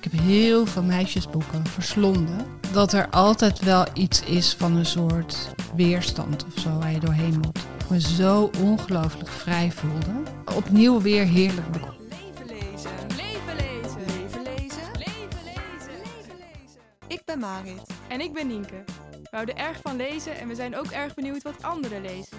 ik heb heel veel meisjesboeken verslonden. Dat er altijd wel iets is van een soort weerstand of zo waar je doorheen moet. Ik me zo ongelooflijk vrij voelde. Opnieuw weer heerlijk boek. Leven lezen. Leven lezen. Leven lezen. Leven lezen. Leven lezen. Ik ben Marit. En ik ben Nienke. We houden erg van lezen en we zijn ook erg benieuwd wat anderen lezen.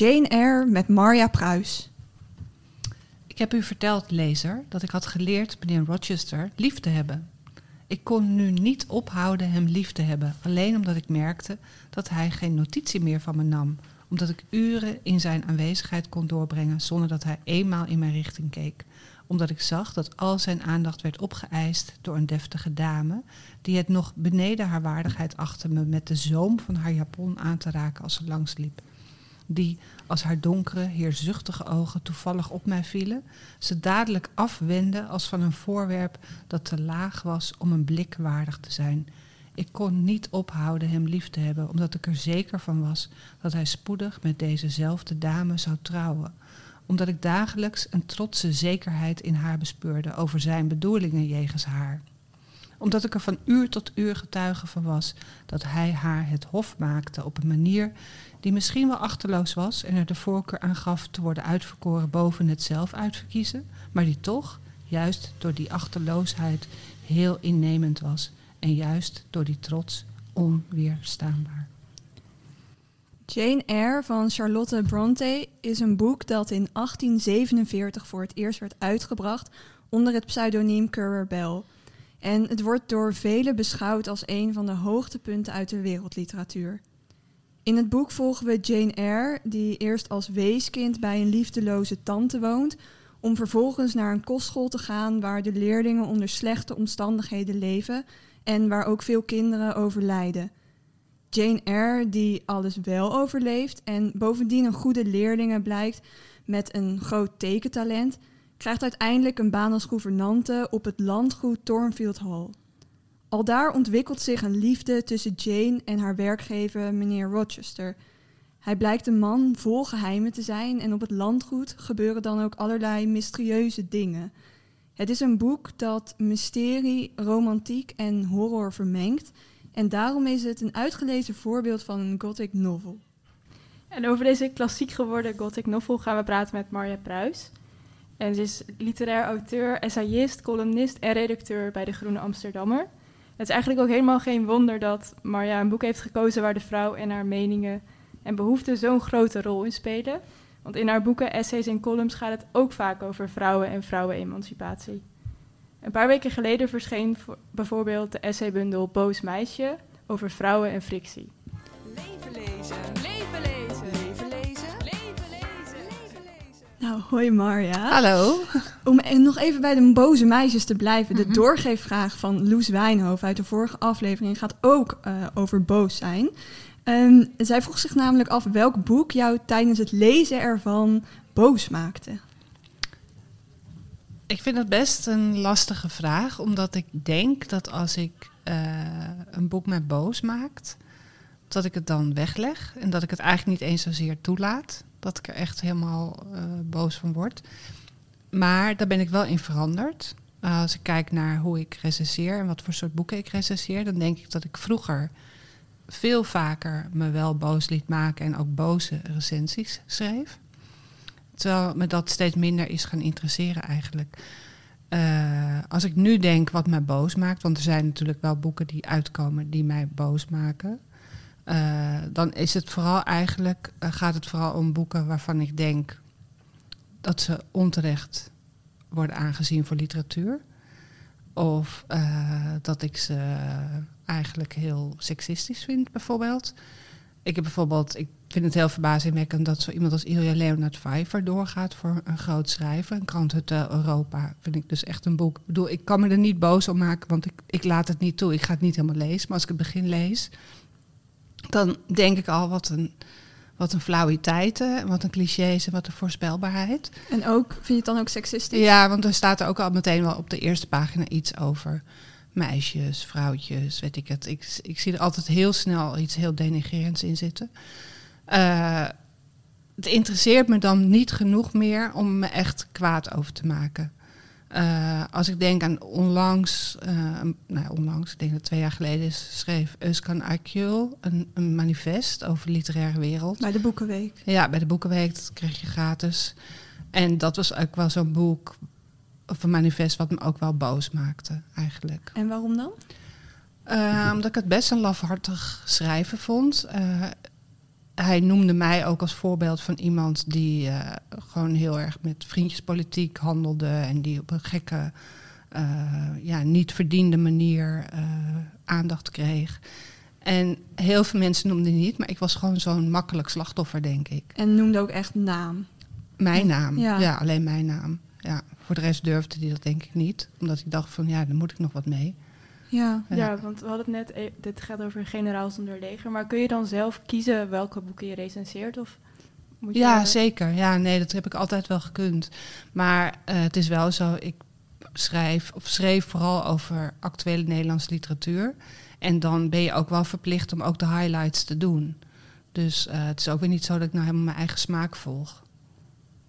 Jane Eyre met Marja Pruis. Ik heb u verteld, lezer, dat ik had geleerd meneer Rochester lief te hebben. Ik kon nu niet ophouden hem lief te hebben, alleen omdat ik merkte dat hij geen notitie meer van me nam, omdat ik uren in zijn aanwezigheid kon doorbrengen zonder dat hij eenmaal in mijn richting keek, omdat ik zag dat al zijn aandacht werd opgeëist door een deftige dame, die het nog beneden haar waardigheid achtte me met de zoom van haar japon aan te raken als ze langsliep die, als haar donkere, heerzuchtige ogen toevallig op mij vielen, ze dadelijk afwendde als van een voorwerp dat te laag was om een blik waardig te zijn. Ik kon niet ophouden hem lief te hebben, omdat ik er zeker van was dat hij spoedig met dezezelfde dame zou trouwen. Omdat ik dagelijks een trotse zekerheid in haar bespeurde over zijn bedoelingen jegens haar omdat ik er van uur tot uur getuige van was dat hij haar het hof maakte op een manier die misschien wel achterloos was en er de voorkeur aan gaf te worden uitverkoren boven het zelf uitverkiezen, maar die toch, juist door die achterloosheid, heel innemend was en juist door die trots onweerstaanbaar. Jane Eyre van Charlotte Bronte is een boek dat in 1847 voor het eerst werd uitgebracht onder het pseudoniem Currer Bell. En het wordt door velen beschouwd als een van de hoogtepunten uit de wereldliteratuur. In het boek volgen we Jane Eyre, die eerst als weeskind bij een liefdeloze tante woont, om vervolgens naar een kostschool te gaan waar de leerlingen onder slechte omstandigheden leven en waar ook veel kinderen overlijden. Jane Eyre, die alles wel overleeft en bovendien een goede leerlinge blijkt met een groot tekentalent, krijgt uiteindelijk een baan als gouvernante op het landgoed Thornfield Hall. Al daar ontwikkelt zich een liefde tussen Jane en haar werkgever, meneer Rochester. Hij blijkt een man vol geheimen te zijn en op het landgoed gebeuren dan ook allerlei mysterieuze dingen. Het is een boek dat mysterie, romantiek en horror vermengt en daarom is het een uitgelezen voorbeeld van een gothic novel. En over deze klassiek geworden gothic novel gaan we praten met Marja Pruis. En ze is literair auteur, essayist, columnist en redacteur bij De Groene Amsterdammer. Het is eigenlijk ook helemaal geen wonder dat Marja een boek heeft gekozen waar de vrouw en haar meningen en behoeften zo'n grote rol in spelen. Want in haar boeken, essays en columns gaat het ook vaak over vrouwen en vrouwenemancipatie. Een paar weken geleden verscheen voor- bijvoorbeeld de essaybundel Boos Meisje over vrouwen en frictie. Leven lezen. Nou, hoi Marja. Hallo. Om en nog even bij de boze meisjes te blijven. De Mhm. doorgeefvraag van Loes Wijnhoven uit de vorige aflevering gaat ook eh, over boos zijn. Ehm, zij vroeg zich namelijk af welk boek jou tijdens het lezen ervan boos maakte. Ik vind het best een lastige vraag, omdat ik denk dat als ik eh, een boek mij boos maakt, dat ik het dan wegleg en dat ik het eigenlijk niet eens zozeer toelaat. Dat ik er echt helemaal eh, boos van word. Maar daar ben ik wel in veranderd. Uh, als ik kijk naar hoe ik recenseer en wat voor soort boeken ik recenseer, dan denk ik dat ik vroeger veel vaker me wel boos liet maken en ook boze recensies schreef. Terwijl me dat steeds minder is gaan interesseren eigenlijk. Uh, als ik nu denk wat mij boos maakt, want er zijn natuurlijk wel boeken die uitkomen die mij boos maken. Uh, dan is het vooral eigenlijk, uh, gaat het vooral om boeken waarvan ik denk dat ze onterecht worden aangezien voor literatuur. Of uh, dat ik ze eigenlijk heel seksistisch vind, bijvoorbeeld. Ik heb bijvoorbeeld, ik vind het heel verbazingwekkend dat zo iemand als Ilja Leonard Pfeiffer doorgaat voor een groot schrijver. Een krant Europa vind ik dus echt een boek. Ik bedoel, ik kan me er niet boos om maken, want ik, ik laat het niet toe. Ik ga het niet helemaal lezen. Maar als ik het begin lees, dan denk ik al wat een, wat een flauwiteiten, wat een clichés en wat een voorspelbaarheid. En ook, vind je het dan ook seksistisch? Ja, want er staat er ook al meteen wel op de eerste pagina iets over meisjes, vrouwtjes, weet ik het. Ik, ik zie er altijd heel snel iets heel denigrerends in zitten. Uh, het interesseert me dan niet genoeg meer om me echt kwaad over te maken. Uh, als ik denk aan onlangs, uh, nou onlangs, ik denk dat twee jaar geleden is, schreef Euskan Akjul een, een, manifest over de literaire wereld. Bij de Boekenweek. Ja, bij de Boekenweek, dat kreeg je gratis. En dat was ook wel zo'n boek, of een manifest, wat me ook wel boos maakte, eigenlijk. En waarom dan? Uh, omdat ik het best een lafhartig schrijven vond hij noemde mij ook als voorbeeld van iemand die uh, gewoon heel erg met vriendjespolitiek handelde en die op een gekke, uh, ja, niet verdiende manier uh, aandacht kreeg. En heel veel mensen noemden niet, maar ik was gewoon zo'n makkelijk slachtoffer, denk ik. En noemde ook echt naam? Mijn naam, ja. ja, alleen mijn naam. Ja, voor de rest durfde hij dat denk ik niet, omdat ik dacht van ja, daar moet ik nog wat mee. Ja. ja, want we hadden het net, e- dit gaat over generaal zonder leger, maar kun je dan zelf kiezen welke boeken je recenseert? Of moet je ja, zeker. Ja, nee, dat heb ik altijd wel gekund. Maar uh, het is wel zo, ik schrijf of schreef vooral over actuele Nederlandse literatuur. En dan ben je ook wel verplicht om ook de highlights te doen. Dus uh, het is ook weer niet zo dat ik nou helemaal mijn eigen smaak volg.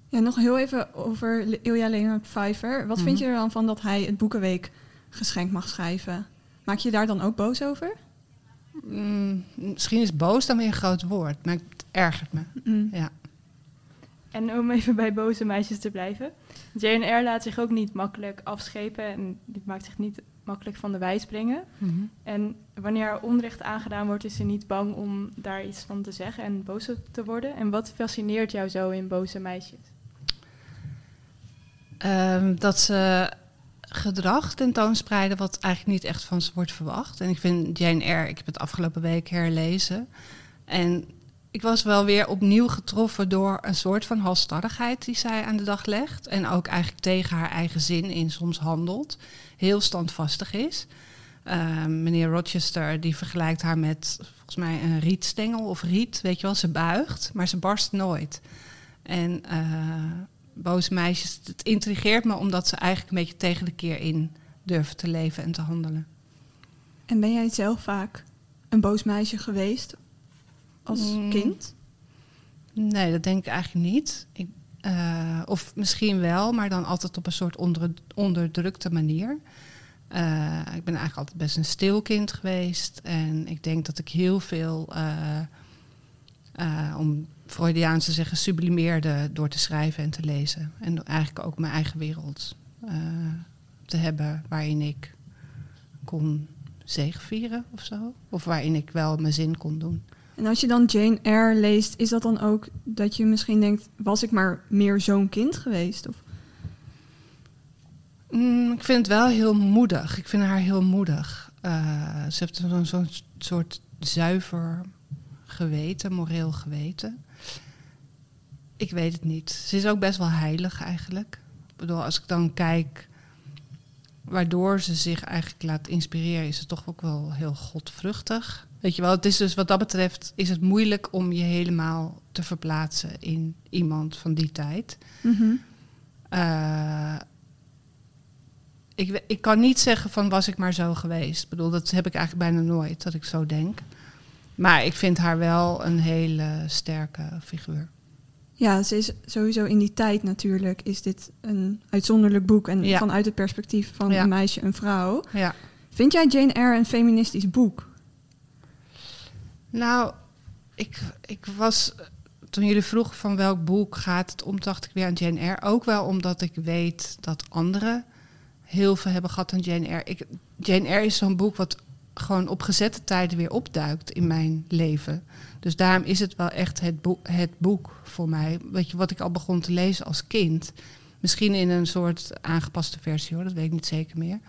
Ja, nog heel even over Ilja Leonard Pfeiffer. Wat mm -hmm. vind je er dan van dat hij het Boekenweek geschenk mag schrijven? Maak je daar dan ook boos over? Mm, misschien is boos dan weer een groot woord, maar het ergert me. Mm. Ja. En om even bij boze meisjes te blijven. JNR laat zich ook niet makkelijk afschepen en die maakt zich niet makkelijk van de wijs brengen. Mm -hmm. En wanneer er onrecht aangedaan wordt, is ze niet bang om daar iets van te zeggen en boos te worden. En wat fascineert jou zo in boze meisjes? Um, dat ze gedrag tentoonspreiden wat eigenlijk niet echt van ze wordt verwacht. En ik vind Jane Eyre, ik heb het afgelopen week herlezen. En ik was wel weer opnieuw getroffen door een soort van halstarrigheid die zij aan de dag legt. En ook eigenlijk tegen haar eigen zin in soms handelt. Heel standvastig is. Uh, meneer Rochester die vergelijkt haar met volgens mij een rietstengel of riet. Weet je wel, ze buigt, maar ze barst nooit. En uh, boze meisjes, het intrigeert me omdat ze eigenlijk een beetje tegen de keer in durven te leven en te handelen. En ben jij zelf vaak een boos meisje geweest als mm. kind? Nee, dat denk ik eigenlijk niet. Ik, uh, of misschien wel, maar dan altijd op een soort onder, onderdrukte manier. Uh, ik ben eigenlijk altijd best een stil kind geweest. En ik denk dat ik heel veel, uh, om Freudiaans te zeggen, sublimeerde door te schrijven en te lezen. En eigenlijk ook mijn eigen wereld te hebben waarin ik kon zegevieren of zo. Of waarin ik wel mijn zin kon doen. En als je dan Jane Eyre leest, is dat dan ook dat je misschien denkt, was ik maar meer zo'n kind geweest? Of? Mm, ik vind het wel heel moedig. Ik vind haar heel moedig. Uh, ze heeft zo'n zo soort zuiver geweten, moreel geweten. Ik weet het niet. Ze is ook best wel heilig eigenlijk. Ik bedoel, als ik dan kijk waardoor ze zich eigenlijk laat inspireren, is het toch ook wel heel godvruchtig. Weet je wel, het is dus wat dat betreft is het moeilijk om je helemaal te verplaatsen in iemand van die tijd. Mm -hmm. uh, ik, ik kan niet zeggen van was ik maar zo geweest. Ik bedoel, dat heb ik eigenlijk bijna nooit, dat ik zo denk. Maar ik vind haar wel een hele sterke figuur. Ja, ze is sowieso in die tijd natuurlijk is dit een uitzonderlijk boek. En ja. vanuit het perspectief van ja. een meisje en vrouw. Ja. Vind jij Jane Eyre een feministisch boek? Nou, ik, ik was. Toen jullie vroegen van welk boek gaat het om, dacht ik weer aan Jane Eyre. Ook wel omdat ik weet dat anderen heel veel hebben gehad aan Jane Eyre. Ik, Jane Eyre is zo'n boek wat gewoon op gezette tijden weer opduikt in mijn leven. Dus daarom is het wel echt het boek, het boek voor mij. Weet je, wat ik al begon te lezen als kind. Misschien in een soort aangepaste versie hoor, dat weet ik niet zeker meer.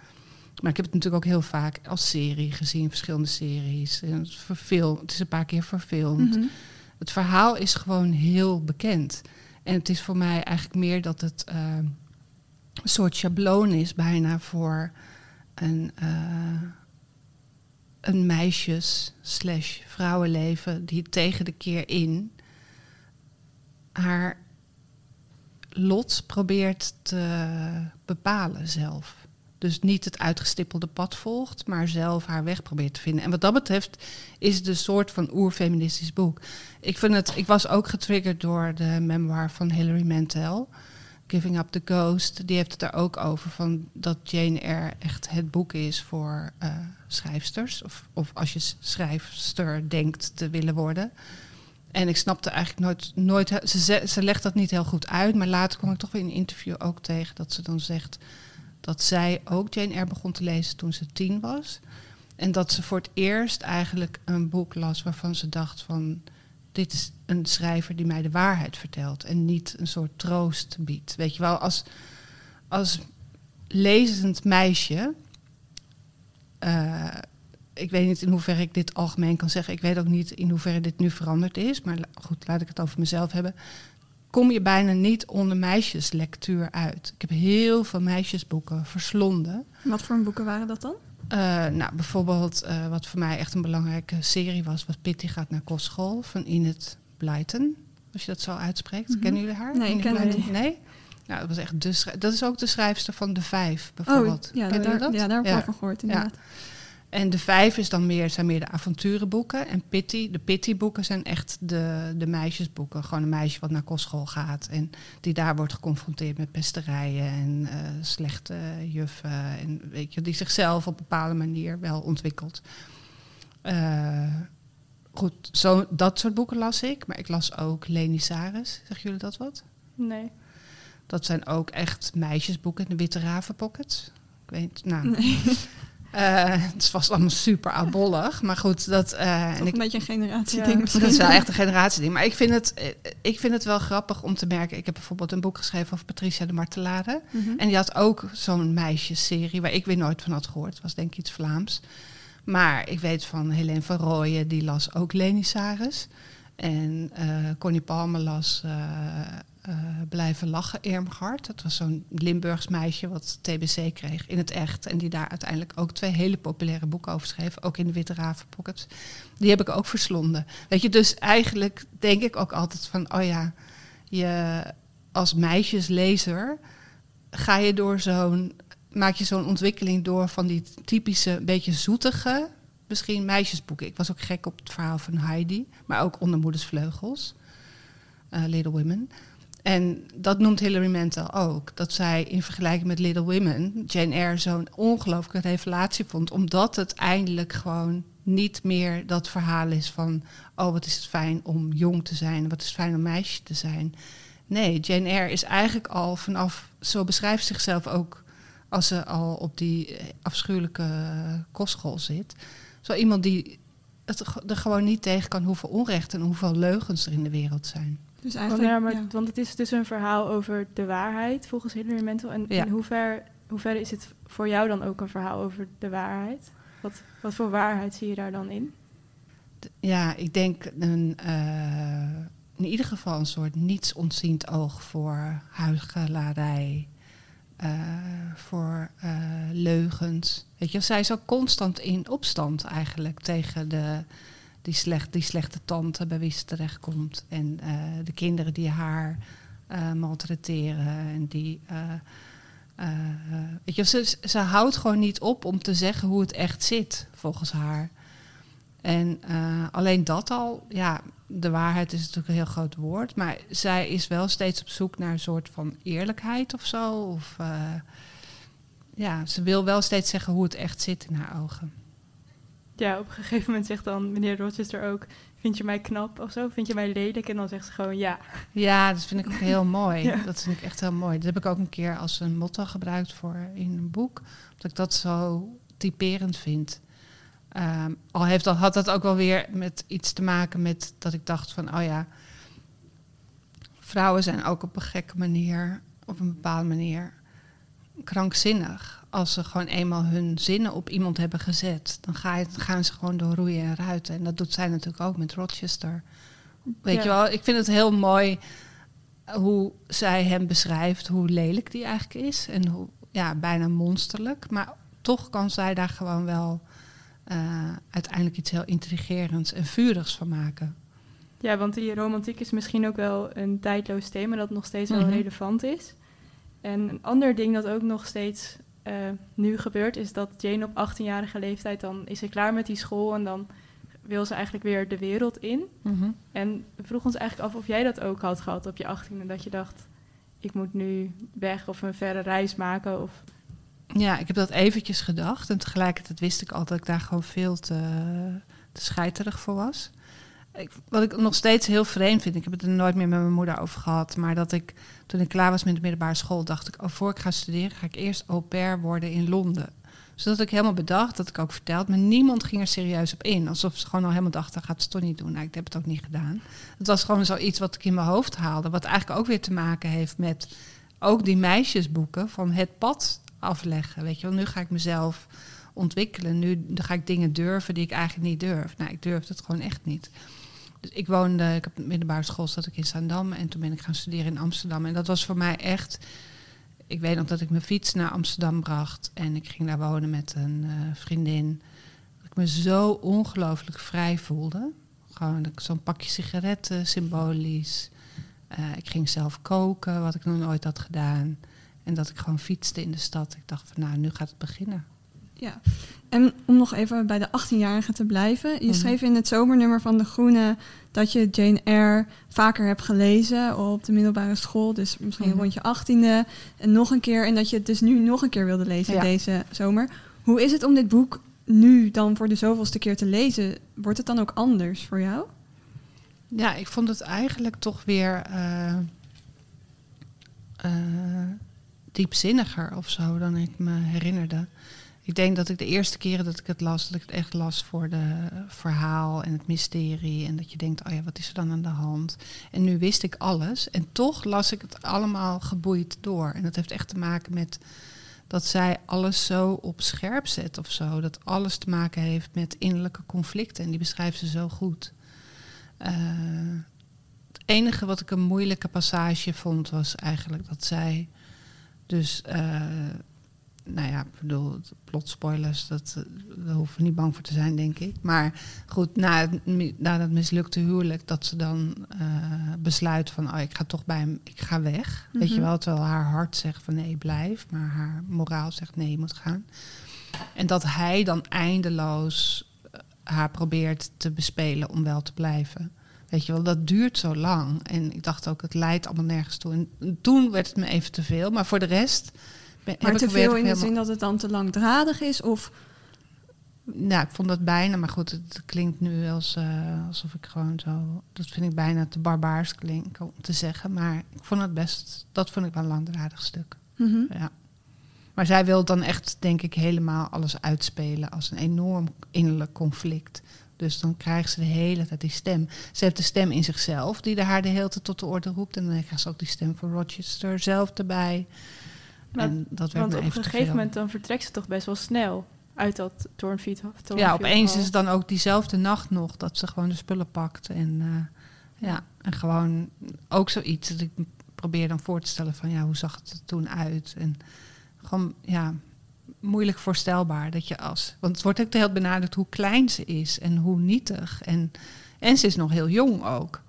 Maar ik heb het natuurlijk ook heel vaak als serie gezien, verschillende series. En het, verfilm, het is een paar keer verfilmd. Mhm. Het verhaal is gewoon heel bekend. En het is voor mij eigenlijk meer dat het eh, een soort schabloon is, bijna voor een, eh, een meisjes- slash vrouwenleven die tegen de keer in haar lot probeert te bepalen zelf. Dus niet het uitgestippelde pad volgt, maar zelf haar weg probeert te vinden. En wat dat betreft is het een soort van oerfeministisch boek. Ik, vind het, ik was ook getriggerd door de memoir van Hilary Mantel, Giving Up the Ghost. Die heeft het er ook over van dat Jane Eyre echt het boek is voor uh, schrijfsters. Of, of als je schrijfster denkt te willen worden. En ik snapte eigenlijk nooit, nooit ze, ze legt dat niet heel goed uit, maar later kwam ik toch weer in een interview ook tegen dat ze dan zegt dat zij ook Jane Eyre begon te lezen toen ze tien was. En dat ze voor het eerst eigenlijk een boek las waarvan ze dacht van... dit is een schrijver die mij de waarheid vertelt en niet een soort troost biedt. Weet je wel, als, als lezend meisje... Uh, ik weet niet in hoeverre ik dit algemeen kan zeggen. Ik weet ook niet in hoeverre dit nu veranderd is. Maar goed, laat ik het over mezelf hebben kom je bijna niet onder meisjeslectuur uit. Ik heb heel veel meisjesboeken verslonden. Wat voor boeken waren dat dan? Uh, nou, bijvoorbeeld uh, wat voor mij echt een belangrijke serie was... was Pitty gaat naar kostschool van Enid Blyton. Als je dat zo uitspreekt. Mm -hmm. Kennen jullie haar? Nee, ik ken haar niet. Nee? Nou, dat, was echt de dat is ook de schrijfster van De Vijf, bijvoorbeeld. Oh, ja, daar, dat? ja daar heb ik ja. van gehoord inderdaad. Ja. En de vijf is dan meer, zijn meer de avonturenboeken. En Pitty, de Pitty-boeken zijn echt de, de meisjesboeken. Gewoon een meisje wat naar kostschool gaat. En die daar wordt geconfronteerd met pesterijen en uh, slechte juffen. En weet je, die zichzelf op een bepaalde manier wel ontwikkelt. Uh, goed, zo, dat soort boeken las ik. Maar ik las ook Leni Saris. Zeggen jullie dat wat? Nee. Dat zijn ook echt meisjesboeken. De Witte Ravenpockets. Ik weet, nou... Nee. Uh, het was allemaal super abollig. Maar goed, dat... Uh, en ik, een beetje een generatieding ja. Dat is wel echt een generatieding. Maar ik vind, het, ik vind het wel grappig om te merken. Ik heb bijvoorbeeld een boek geschreven over Patricia de Martelade. Mm -hmm. En die had ook zo'n meisjesserie waar ik weer nooit van had gehoord. Het was denk ik iets Vlaams. Maar ik weet van Helene van Rooyen, die las ook Leni Saris. En uh, Connie Palmer las uh, Blijven Lachen, Irmgard. Dat was zo'n Limburgs meisje wat TBC kreeg in het echt. En die daar uiteindelijk ook twee hele populaire boeken over schreef. Ook in de Witte Raven Pockets. Die heb ik ook verslonden. Weet je, dus eigenlijk denk ik ook altijd van... oh ja, je als meisjeslezer ga je door zo'n... maak je zo'n ontwikkeling door van die typische, beetje zoetige... misschien meisjesboeken. Ik was ook gek op het verhaal van Heidi. Maar ook Onder Moeders Vleugels. Uh, Little Women... En dat noemt Hilary Mantel ook. Dat zij in vergelijking met Little Women Jane Eyre zo'n ongelooflijke revelatie vond. Omdat het eindelijk gewoon niet meer dat verhaal is van... oh, wat is het fijn om jong te zijn. Wat is het fijn om meisje te zijn. Nee, Jane Eyre is eigenlijk al vanaf... zo beschrijft zichzelf ook als ze al op die afschuwelijke kostschool zit. Zo iemand die het er gewoon niet tegen kan hoeveel onrecht en hoeveel leugens er in de wereld zijn. Dus eigenlijk, ja, maar, Want het is dus een verhaal over de waarheid, volgens Hilary Mantel. En Ja. in hoever, hoeverre is het voor jou dan ook een verhaal over de waarheid? Wat, wat voor waarheid zie je daar dan in? Ja, ik denk een, eh, in ieder geval een soort niets ontziend oog voor huichelarij, eh, voor eh, leugens. Weet je, zij is ook constant in opstand eigenlijk tegen de, die, slecht, die slechte tante bij wie ze terechtkomt. En eh, de kinderen die haar eh, maltreteren en die... eh, weet ze, ze houdt gewoon niet op om te zeggen hoe het echt zit, volgens haar. En alleen dat al, ja, de waarheid is natuurlijk een heel groot woord, maar zij is wel steeds op zoek naar een soort van eerlijkheid of zo. Of, ja, ze wil wel steeds zeggen hoe het echt zit in haar ogen. Ja, op een gegeven moment zegt dan meneer Rochester ook... vind je mij knap of zo? Vind je mij lelijk? En dan zegt ze gewoon ja. Ja, dat vind ik ook heel mooi. Ja. Dat vind ik echt heel mooi. Dat heb ik ook een keer als een motto gebruikt voor in een boek. Dat ik dat zo typerend vind. Ehm, al heeft dat, had dat ook wel weer met iets te maken met dat ik dacht van, oh ja, vrouwen zijn ook op een gekke manier, op een bepaalde manier, krankzinnig. Als ze gewoon eenmaal hun zinnen op iemand hebben gezet, dan ga je, gaan ze gewoon door roeien en ruiten. En dat doet zij natuurlijk ook met Rochester. Weet Ja. je wel, ik vind het heel mooi hoe zij hem beschrijft, hoe lelijk die eigenlijk is. En hoe, ja, bijna monsterlijk. Maar toch kan zij daar gewoon wel eh, uiteindelijk iets heel intrigerends en vurigs van maken. Ja, want die romantiek is misschien ook wel een tijdloos thema dat nog steeds wel Mhm. relevant is. En een ander ding dat ook nog steeds eh, nu gebeurt, is dat Jane op 18-jarige leeftijd, dan is ze klaar met die school en dan wil ze eigenlijk weer de wereld in. En we vroegen ons eigenlijk af of jij dat ook had gehad op je 18e, dat je dacht, ik moet nu weg of een verre reis maken. Of... Ja, ik heb dat eventjes gedacht. En tegelijkertijd wist ik al dat ik daar gewoon veel te, te scheiterig voor was. Ik, wat ik nog steeds heel vreemd vind, ik heb het er nooit meer met mijn moeder over gehad, maar dat ik toen ik klaar was met de middelbare school, dacht ik, oh, voor ik ga studeren, ga ik eerst au pair worden in Londen. Dus dat had ik helemaal bedacht, dat ik ook verteld, maar niemand ging er serieus op in. Alsof ze gewoon al helemaal dachten, gaat ze toch niet doen. Nou, ik heb het ook niet gedaan. Het was gewoon zoiets wat ik in mijn hoofd haalde, wat eigenlijk ook weer te maken heeft met ook die meisjesboeken van het pad afleggen. Weet je nu ga ik mezelf ontwikkelen. Nu ga ik dingen durven die ik eigenlijk niet durf. Nou, ik durfde het gewoon echt niet. Dus ik woonde, ik heb de middelbare school zat ik in Zaandam en toen ben ik gaan studeren in Amsterdam. En dat was voor mij echt. Ik weet nog dat ik mijn fiets naar Amsterdam bracht en ik ging daar wonen met een eh, vriendin. Dat ik me zo ongelooflijk vrij voelde. Gewoon zo'n pakje sigaretten, symbolisch. Eh, ik ging zelf koken, wat ik nog nooit had gedaan. En dat ik gewoon fietste in de stad. Ik dacht van nou, nu gaat het beginnen. Ja. En om nog even bij de 18-jarige te blijven. Je Mhm. schreef in het zomernummer van De Groene dat je Jane Eyre vaker hebt gelezen op de middelbare school. Dus misschien Mhm. rond je 18e en nog een keer. En dat je het dus nu nog een keer wilde lezen Ja. deze zomer. Hoe is het om dit boek nu dan voor de zoveelste keer te lezen? Wordt het dan ook anders voor jou? Ja, ik vond het eigenlijk toch weer eh, eh, diepzinniger of zo dan ik me herinnerde. Ik denk dat ik de eerste keren dat ik het las, dat ik het echt las voor de verhaal en het mysterie. En dat je denkt, oh ja, wat is er dan aan de hand? En nu wist ik alles. En toch las ik het allemaal geboeid door. En dat heeft echt te maken met dat zij alles zo op scherp zet of zo. Dat alles te maken heeft met innerlijke conflicten. En die beschrijft ze zo goed. Eh, het enige wat ik een moeilijke passage vond, was eigenlijk dat zij dus, eh, nou ja, ik bedoel, plotspoilers, dat, eh, daar hoeven we niet bang voor te zijn, denk ik. Maar goed, na, het na dat mislukte huwelijk, dat ze dan eh, besluit van, oh, ik ga toch bij hem, ik ga weg. Weet je Mhm. wel, terwijl haar hart zegt van nee, blijf, maar haar moraal zegt nee, je moet gaan. En dat hij dan eindeloos eh, haar probeert te bespelen om wel te blijven. Weet je wel, dat duurt zo lang. En ik dacht ook, het leidt allemaal nergens toe. En toen werd het me even te veel. Maar voor de rest... Ben, Maar te veel in de zin dat het dan te langdradig is? Of Nou, ik vond dat bijna, maar goed, het klinkt nu als, eh, alsof ik gewoon zo... Dat vind ik bijna te barbaars klinken om te zeggen. Maar ik vond het best... Dat vond ik wel een langdradig stuk. Mhm. Ja. Maar zij wil dan echt, denk ik, helemaal alles uitspelen als een enorm innerlijk conflict. Dus dan krijgt ze de hele tijd die stem. Ze heeft de stem in zichzelf, die de haar de hele tijd tot de orde roept. En dan krijgt ze ook die stem van Rochester zelf erbij. Maar- en dat werd Want op een gegeven moment dan vertrekt ze toch best wel snel uit dat Thornfield. Ja, opeens is het dan ook diezelfde nacht nog dat ze gewoon de spullen pakt. En, eh, ja, en gewoon ook zoiets dat ik probeer dan voor te stellen van ja, hoe zag het er toen uit? En gewoon ja, moeilijk voorstelbaar dat je als. Want het wordt ook tijd benaderd hoe klein ze is en hoe nietig. En, en ze is nog heel jong ook.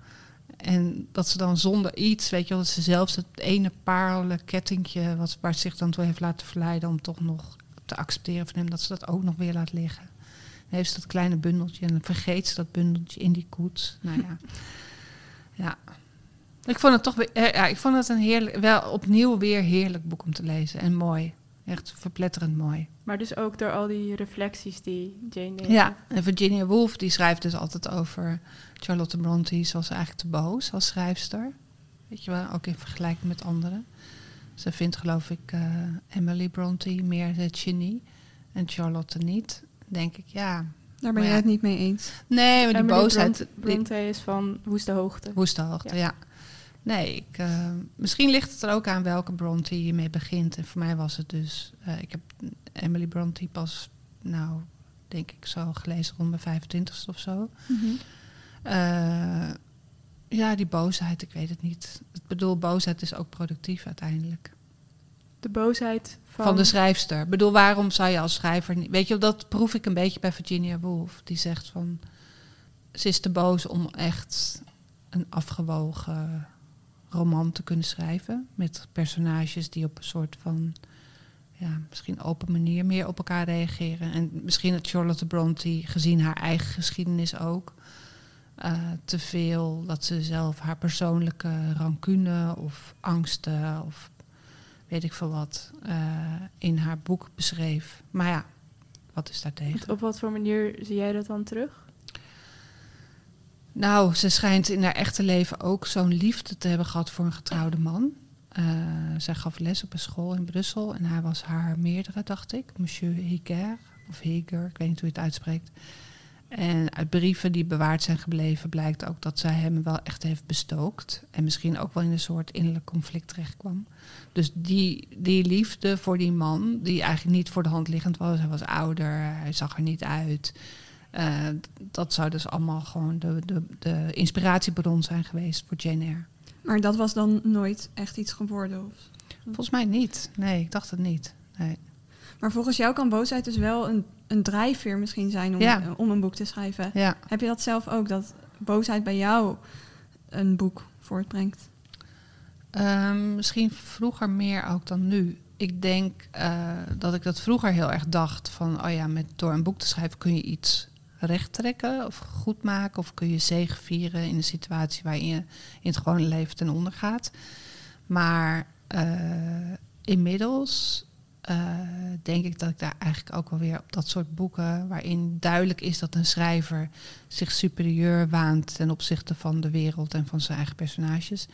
En dat ze dan zonder iets, weet je wel, dat ze zelfs het ene parelen kettingje, wat, waar ze zich dan toe heeft laten verleiden om toch nog te accepteren van hem, dat ze dat ook nog weer laat liggen. Dan heeft ze dat kleine bundeltje en dan vergeet ze dat bundeltje in die koets. Nou ja. ja. Ik vond het toch weer, eh, ja, ik vond het een heerlijk, wel opnieuw weer heerlijk boek om te lezen. En mooi. Echt verpletterend mooi. Maar dus ook door al die reflecties die Jane deed. Ja, en Virginia Woolf die schrijft dus altijd over Charlotte Bronte. Ze was eigenlijk te boos als schrijfster. Weet je wel, ook in vergelijking met anderen. Ze vindt geloof ik eh, Emily Bronte meer het genie en Charlotte niet. Denk ik, ja. daar ben ja. het niet mee eens. Nee, maar die Emily boosheid... Bronte, Bronte is van Woeste Hoogte. Woeste hoogte, Ja. ja. Nee, ik, eh, misschien ligt het er ook aan welke Bronte je mee begint. En voor mij was het dus... eh, ik heb Emily Bronte pas, nou, denk ik zo gelezen rond mijn 25ste of zo. Mhm. Eh, Ja, die boosheid, ik weet het niet. Ik bedoel, boosheid is ook productief uiteindelijk. De boosheid van... Van, de schrijfster. Ik bedoel, waarom zou je als schrijver niet... Weet je, dat proef ik een beetje bij Virginia Woolf. Die zegt van... Ze is te boos om echt een afgewogen roman te kunnen schrijven. Met personages die op een soort van... Ja, misschien open manier meer op elkaar reageren. En misschien dat Charlotte Bronte, gezien haar eigen geschiedenis ook... eh, te veel dat ze zelf haar persoonlijke rancune of angsten of weet ik veel wat eh, in haar boek beschreef. Maar ja, wat is daartegen? Op wat voor manier zie jij dat dan terug? Nou, ze schijnt in haar echte leven ook zo'n liefde te hebben gehad voor een getrouwde man. Eh, zij gaf les op een school in Brussel en hij was haar meerdere, dacht ik. Monsieur Higer, of Higer, ik weet niet hoe je het uitspreekt. En uit brieven die bewaard zijn gebleven blijkt ook dat zij hem wel echt heeft bestookt. En misschien ook wel in een soort innerlijk conflict terechtkwam. Dus die, die liefde voor die man, die eigenlijk niet voor de hand liggend was. Hij was ouder, hij zag er niet uit. Eh, dat zou dus allemaal gewoon de, de, de inspiratiebron zijn geweest voor Jane Eyre. Maar dat was dan nooit echt iets geworden? Of? Volgens mij niet. Nee, ik dacht het niet. Nee. Maar volgens jou kan boosheid dus wel een, een drijfveer misschien zijn om, Ja. eh, om een boek te schrijven. Ja. Heb je dat zelf ook, dat boosheid bij jou een boek voortbrengt? Ehm, misschien vroeger meer ook dan nu. Ik denk eh, dat ik dat vroeger heel erg dacht van, oh ja, met, door een boek te schrijven kun je iets rechttrekken of goed maken of kun je zegevieren in een situatie waarin je in het gewone leven ten onder gaat. Maar eh, inmiddels eh, denk ik dat ik daar eigenlijk ook wel weer op dat soort boeken waarin duidelijk is dat een schrijver zich superieur waant ten opzichte van de wereld en van zijn eigen personages.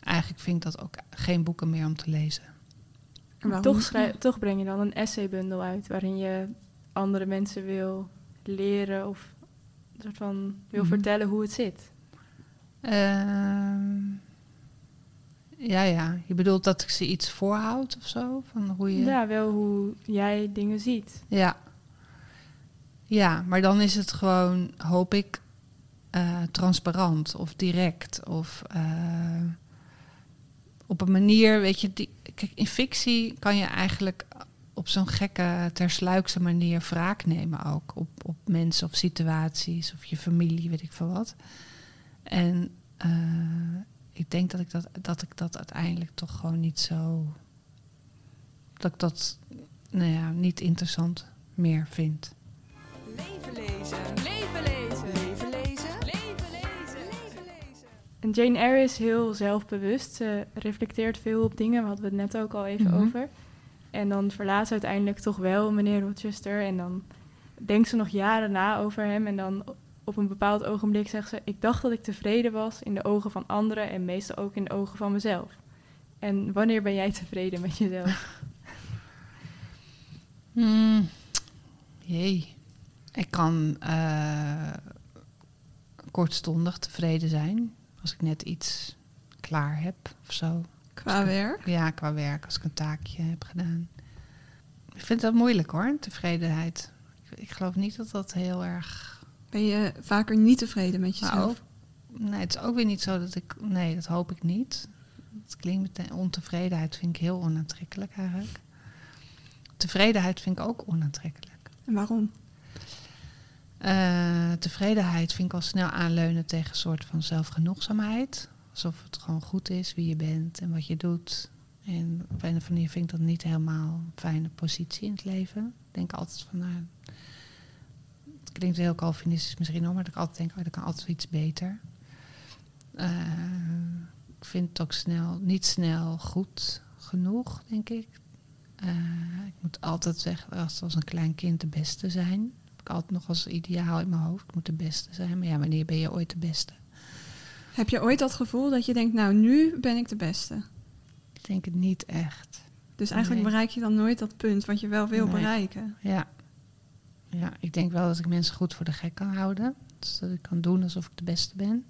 Eigenlijk vind ik dat ook geen boeken meer om te lezen. En waarom? Toch, toch breng je dan een essaybundel uit waarin je andere mensen wil leren of een soort van wil Mhm. vertellen hoe het zit. Ehm, ja, ja. Je bedoelt dat ik ze iets voorhoud of zo? Van hoe je... Ja, wel hoe jij dingen ziet. Ja. Ja, maar dan is het gewoon, hoop ik, eh, transparant of direct. Of eh, op een manier, weet je, die, kijk, in fictie kan je eigenlijk op zo'n gekke, tersluikse manier wraak nemen ook. Op, op mensen of situaties of je familie, weet ik veel wat. En eh, ik denk dat ik dat, dat ik dat uiteindelijk toch gewoon niet zo. Dat ik dat nou ja, niet interessant meer vind. Leven lezen. Leven lezen. Leven lezen. Leven lezen. Leven lezen. En Jane Eyre is heel zelfbewust. Ze reflecteert veel op dingen, we hadden het net ook al even Mhm. over. En dan verlaat ze uiteindelijk toch wel meneer Rochester. En dan denkt ze nog jaren na over hem. En dan op een bepaald ogenblik zegt ze... ik dacht dat ik tevreden was in de ogen van anderen... en meestal ook in de ogen van mezelf. En wanneer ben jij tevreden met jezelf? Hmm. Jee. Ik kan eh, kortstondig tevreden zijn. Als ik net iets klaar heb of zo. Qua werk? Ja, qua werk, als ik een taakje heb gedaan. Ik vind dat moeilijk hoor, tevredenheid. Ik, ik geloof niet dat dat heel erg. Ben je vaker niet tevreden met jezelf? ook, nee, het is ook weer niet zo dat ik. Nee, dat hoop ik niet. Het klinkt meteen. Ontevredenheid vind ik heel onaantrekkelijk eigenlijk. Tevredenheid vind ik ook onaantrekkelijk. En waarom? Eh, tevredenheid vind ik al snel aanleunen tegen een soort van zelfgenoegzaamheid. Alsof het gewoon goed is wie je bent en wat je doet. En op een of andere manier vind ik dat niet helemaal een fijne positie in het leven. Ik denk altijd van, nou, het klinkt heel Calvinistisch misschien ook, maar dat ik altijd denk, oh, dat kan altijd iets beter. Eh, ik vind het ook snel, niet snel goed genoeg, denk ik. Eh, ik moet altijd zeggen, als, als een klein kind de beste zijn. Heb ik altijd nog als ideaal in mijn hoofd. Ik moet de beste zijn. Maar ja, wanneer ben je ooit de beste? Heb je ooit dat gevoel dat je denkt, nou, nu ben ik de beste? Ik denk het niet echt. Dus eigenlijk Nee. bereik je dan nooit dat punt wat je wel wil Nee. bereiken. Ja. ja, ik denk wel dat ik mensen goed voor de gek kan houden. Dus dat ik kan doen alsof ik de beste ben.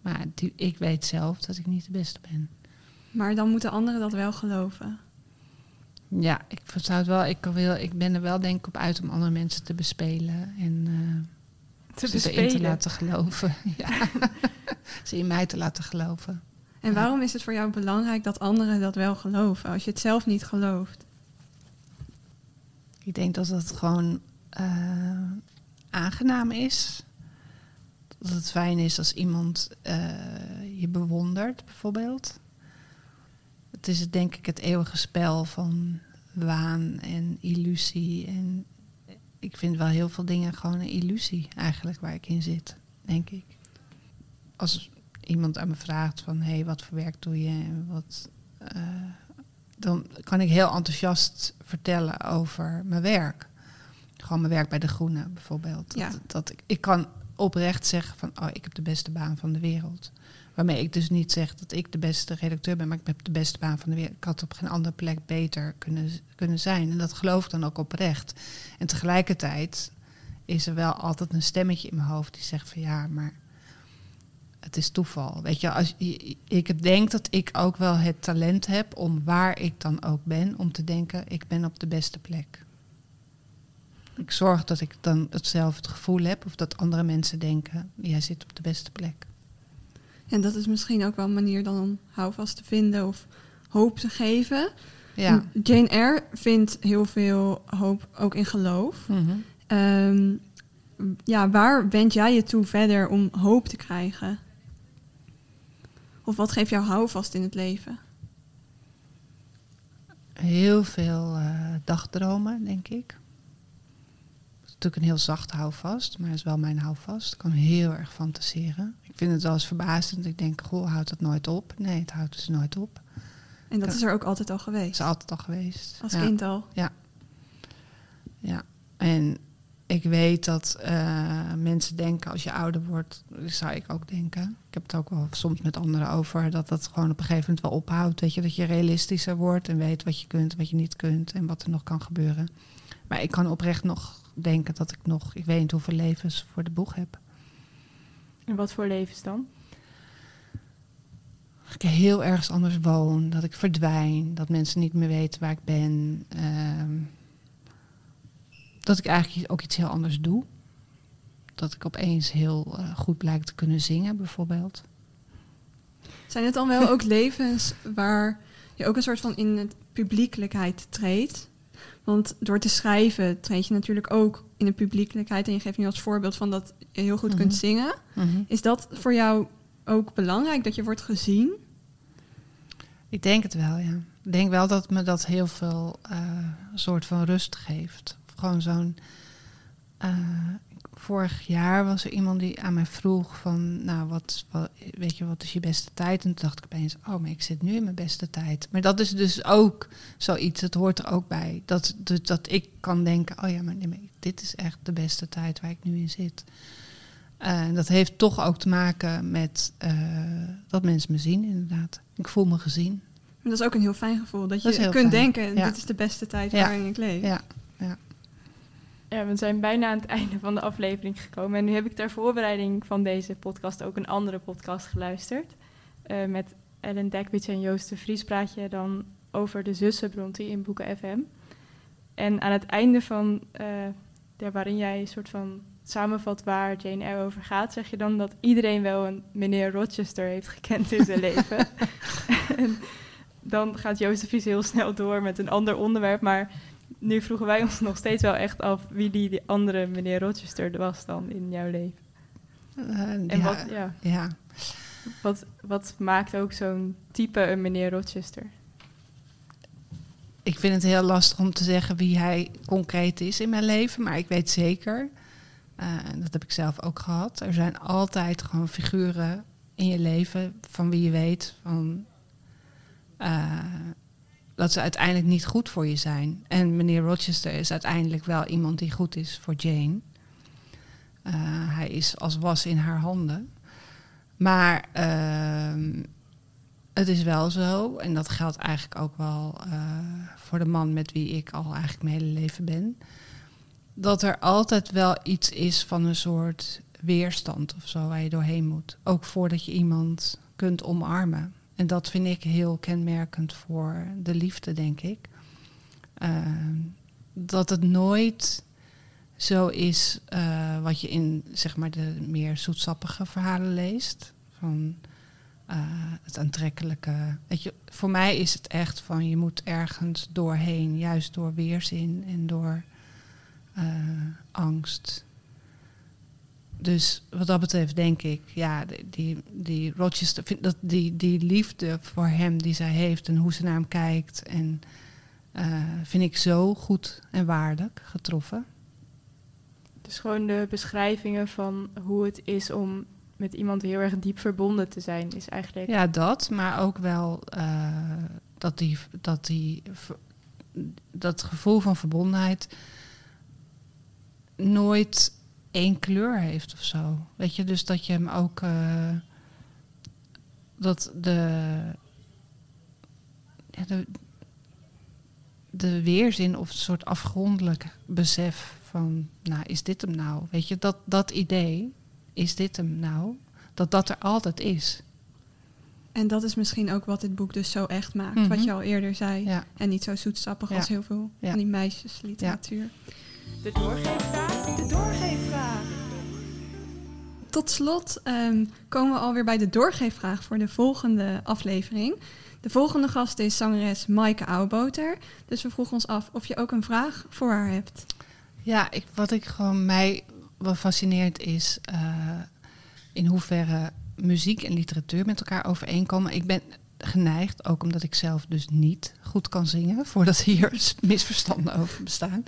Maar die, ik weet zelf dat ik niet de beste ben. Maar dan moeten anderen dat wel geloven. Ja, ik zou het wel. Ik, wil, ik ben er wel denk ik op uit om andere mensen te bespelen. En eh, te ze erin te laten geloven. Ja. ze in mij te laten geloven. En waarom is het voor jou belangrijk dat anderen dat wel geloven, als je het zelf niet gelooft? Ik denk dat het gewoon eh, aangenaam is. Dat het fijn is als iemand eh, je bewondert, bijvoorbeeld. Het is denk ik het eeuwige spel van waan en illusie. En ik vind wel heel veel dingen gewoon een illusie eigenlijk waar ik in zit, denk ik. Als iemand aan me vraagt van, hé, hey, wat voor werk doe je en wat... eh, dan kan ik heel enthousiast vertellen over mijn werk. Gewoon mijn werk bij De Groene bijvoorbeeld. Dat, dat ik, ik kan oprecht zeggen van, oh, ik heb de beste baan van de wereld. Waarmee ik dus niet zeg dat ik de beste redacteur ben, maar ik heb de beste baan van de wereld. Ik had op geen andere plek beter kunnen, kunnen zijn. En dat geloof ik dan ook oprecht. En tegelijkertijd is er wel altijd een stemmetje in mijn hoofd die zegt van ja, maar het is toeval. Weet je, als, ik denk dat ik ook wel het talent heb om waar ik dan ook ben, om te denken, ik ben op de beste plek. Ik zorg dat ik dan hetzelfde gevoel heb, of dat andere mensen denken, jij zit op de beste plek. En dat is misschien ook wel een manier dan om houvast te vinden of hoop te geven. Ja. Jane Eyre vindt heel veel hoop ook in geloof. Mhm. Ehm, ja, waar wend jij je toe verder om hoop te krijgen? Of wat geeft jou houvast in het leven? Heel veel eh, dagdromen, denk ik. Het is natuurlijk een heel zacht houvast, maar het is wel mijn houvast. Ik kan heel erg fantaseren. Ik vind het wel eens verbazend. Ik denk, goh, houdt dat nooit op? Nee, het houdt dus nooit op. En dat Ja. is er ook altijd al geweest. is altijd al geweest. Als Ja. kind al. Ja, en ik weet dat eh, mensen denken als je ouder wordt, zou ik ook denken. Ik heb het ook wel soms met anderen over, dat dat gewoon op een gegeven moment wel ophoudt. Weet je, dat je realistischer wordt en weet wat je kunt wat je niet kunt en wat er nog kan gebeuren. Maar ik kan oprecht nog denken dat ik nog, ik weet niet hoeveel levens voor de boeg heb. En wat voor levens dan? Dat ik heel ergens anders woon, dat ik verdwijn, dat mensen niet meer weten waar ik ben. ehm, dat ik eigenlijk ook iets heel anders doe. Dat ik opeens heel eh, goed blijk te kunnen zingen, bijvoorbeeld. Zijn het dan wel ook levens waar je ook een soort van in het publiekelijkheid treedt? Want door te schrijven treed je natuurlijk ook in de publiekelijkheid. En je geeft nu als voorbeeld van dat je heel goed kunt Mhm. zingen. Is dat voor jou ook belangrijk, dat je wordt gezien? Ik denk het wel, ja. Ik denk wel dat me dat heel veel eh, soort van rust geeft. Gewoon zo'n. Eh, vorig jaar was er iemand die aan mij vroeg van, nou, wat, wat, weet je, wat is je beste tijd? En toen dacht ik opeens, oh, maar ik zit nu in mijn beste tijd. Maar dat is dus ook zoiets, het hoort er ook bij. Dat, dus dat ik kan denken, oh ja, maar, nee, dit is echt de beste tijd waar ik nu in zit. Eh, En dat heeft toch ook te maken met eh, dat mensen me zien, inderdaad. Ik voel me gezien. En dat is ook een heel fijn gevoel. Dat je Dat kunt fijn. denken, Ja. dit is de beste tijd Ja. waarin ik leef. Ja. Ja, we zijn bijna aan het einde van de aflevering gekomen. En nu heb ik ter voorbereiding van deze podcast ook een andere podcast geluisterd. Eh, met Ellen Dekwits en Joost de Vries praat je dan over de zussen Bronte in Boeken FM. En aan het einde van, ja, waarin jij een soort van samenvat waar Jane Eyre over gaat, zeg je dan dat iedereen wel een meneer Rochester heeft gekend in zijn leven. en dan gaat Joost de Vries heel snel door met een ander onderwerp, maar nu vroegen wij ons nog steeds wel echt af wie die, die andere meneer Rochester was dan in jouw leven. Eh, En ja, wat, ja, ja. wat, wat maakt ook zo'n type een meneer Rochester? Ik vind het heel lastig om te zeggen wie hij concreet is in mijn leven. Maar ik weet zeker, eh, en dat heb ik zelf ook gehad. Er zijn altijd gewoon figuren in je leven van wie je weet van, eh, dat ze uiteindelijk niet goed voor je zijn. En meneer Rochester is uiteindelijk wel iemand die goed is voor Jane. Eh, hij is als was in haar handen. Maar ehm, het is wel zo, en dat geldt eigenlijk ook wel eh, voor de man met wie ik al eigenlijk mijn hele leven ben, dat er altijd wel iets is van een soort weerstand of zo waar je doorheen moet. Ook voordat je iemand kunt omarmen. En dat vind ik heel kenmerkend voor de liefde, denk ik. Eh, dat het nooit zo is eh, wat je in zeg maar de meer zoetsappige verhalen leest. Van eh, het aantrekkelijke. Weet je, voor mij is het echt van je moet ergens doorheen, juist door weerzin en door eh, angst. Dus wat dat betreft denk ik, ja, die- die, Rochester, vind dat die, die liefde voor hem die zij heeft en hoe ze naar hem kijkt, en eh, vind ik zo goed en waardig getroffen. Dus gewoon de beschrijvingen van hoe het is om met iemand heel erg diep verbonden te zijn, is eigenlijk. Ja, dat, maar ook wel eh, dat, die, dat, die, dat gevoel van verbondenheid nooit één kleur heeft of zo. Weet je, dus dat je hem ook. eh, dat de, ja, de. de weerzin of een soort afgrondelijk besef van. Nou, is dit hem nou? Weet je, dat, dat idee. Is dit hem nou? Dat dat er altijd is. En dat is misschien ook wat dit boek dus zo echt maakt. Mhm. Wat je al eerder zei. Ja. En niet zo zoetsappig Ja. als heel veel Ja. van die meisjesliteratuur. De doorgeefvraag. De doorgeefvraag. Tot slot ehm, komen we alweer bij de doorgeefvraag voor de volgende aflevering. De volgende gast is zangeres Maaike Ouwboter. Dus we vroegen ons af of je ook een vraag voor haar hebt. Ja, ik, wat ik gewoon mij wel fascineert is eh, in hoeverre muziek en literatuur met elkaar overeenkomen. Ik ben geneigd, ook omdat ik zelf dus niet goed kan zingen, voordat hier misverstanden over bestaan.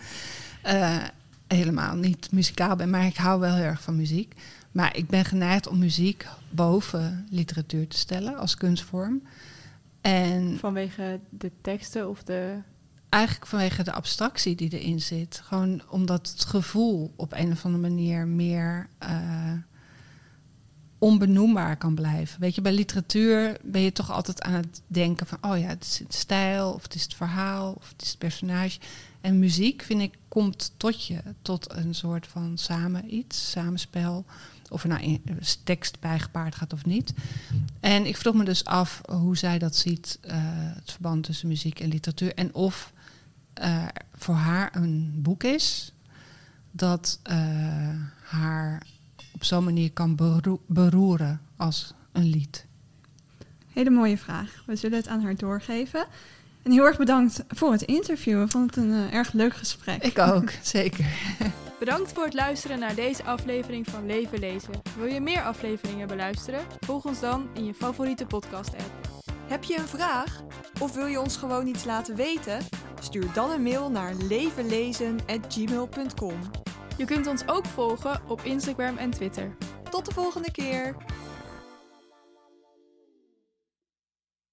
Eh, helemaal niet muzikaal ben, maar ik hou wel heel erg van muziek. Maar ik ben geneigd om muziek boven literatuur te stellen als kunstvorm. En Vanwege de teksten of de. Eigenlijk vanwege de abstractie die erin zit. Gewoon omdat het gevoel op een of andere manier meer eh, onbenoembaar kan blijven. Weet je, bij literatuur ben je toch altijd aan het denken van... oh ja, het is het stijl, of het is het verhaal, of het is het personage. En muziek, vind ik, komt tot je. Tot een soort van samen iets, samenspel. Of er nou in- tekst bijgepaard gaat of niet. En ik vroeg me dus af hoe zij dat ziet, eh, het verband tussen muziek en literatuur. En of eh, voor haar een boek is dat eh, haar op zo'n manier kan beroe- beroeren als een lied. Hele mooie vraag. We zullen het aan haar doorgeven. En heel erg bedankt voor het interview. Ik vond het een eh, erg leuk gesprek. Ik ook, zeker. Bedankt voor het luisteren naar deze aflevering van Leven Lezen. Wil je meer afleveringen beluisteren? Volg ons dan in je favoriete podcast-app. Heb je een vraag? Of wil je ons gewoon iets laten weten? Stuur dan een mail naar levenlezen.gmail.com. Je kunt ons ook volgen op Instagram en Twitter. Tot de volgende keer!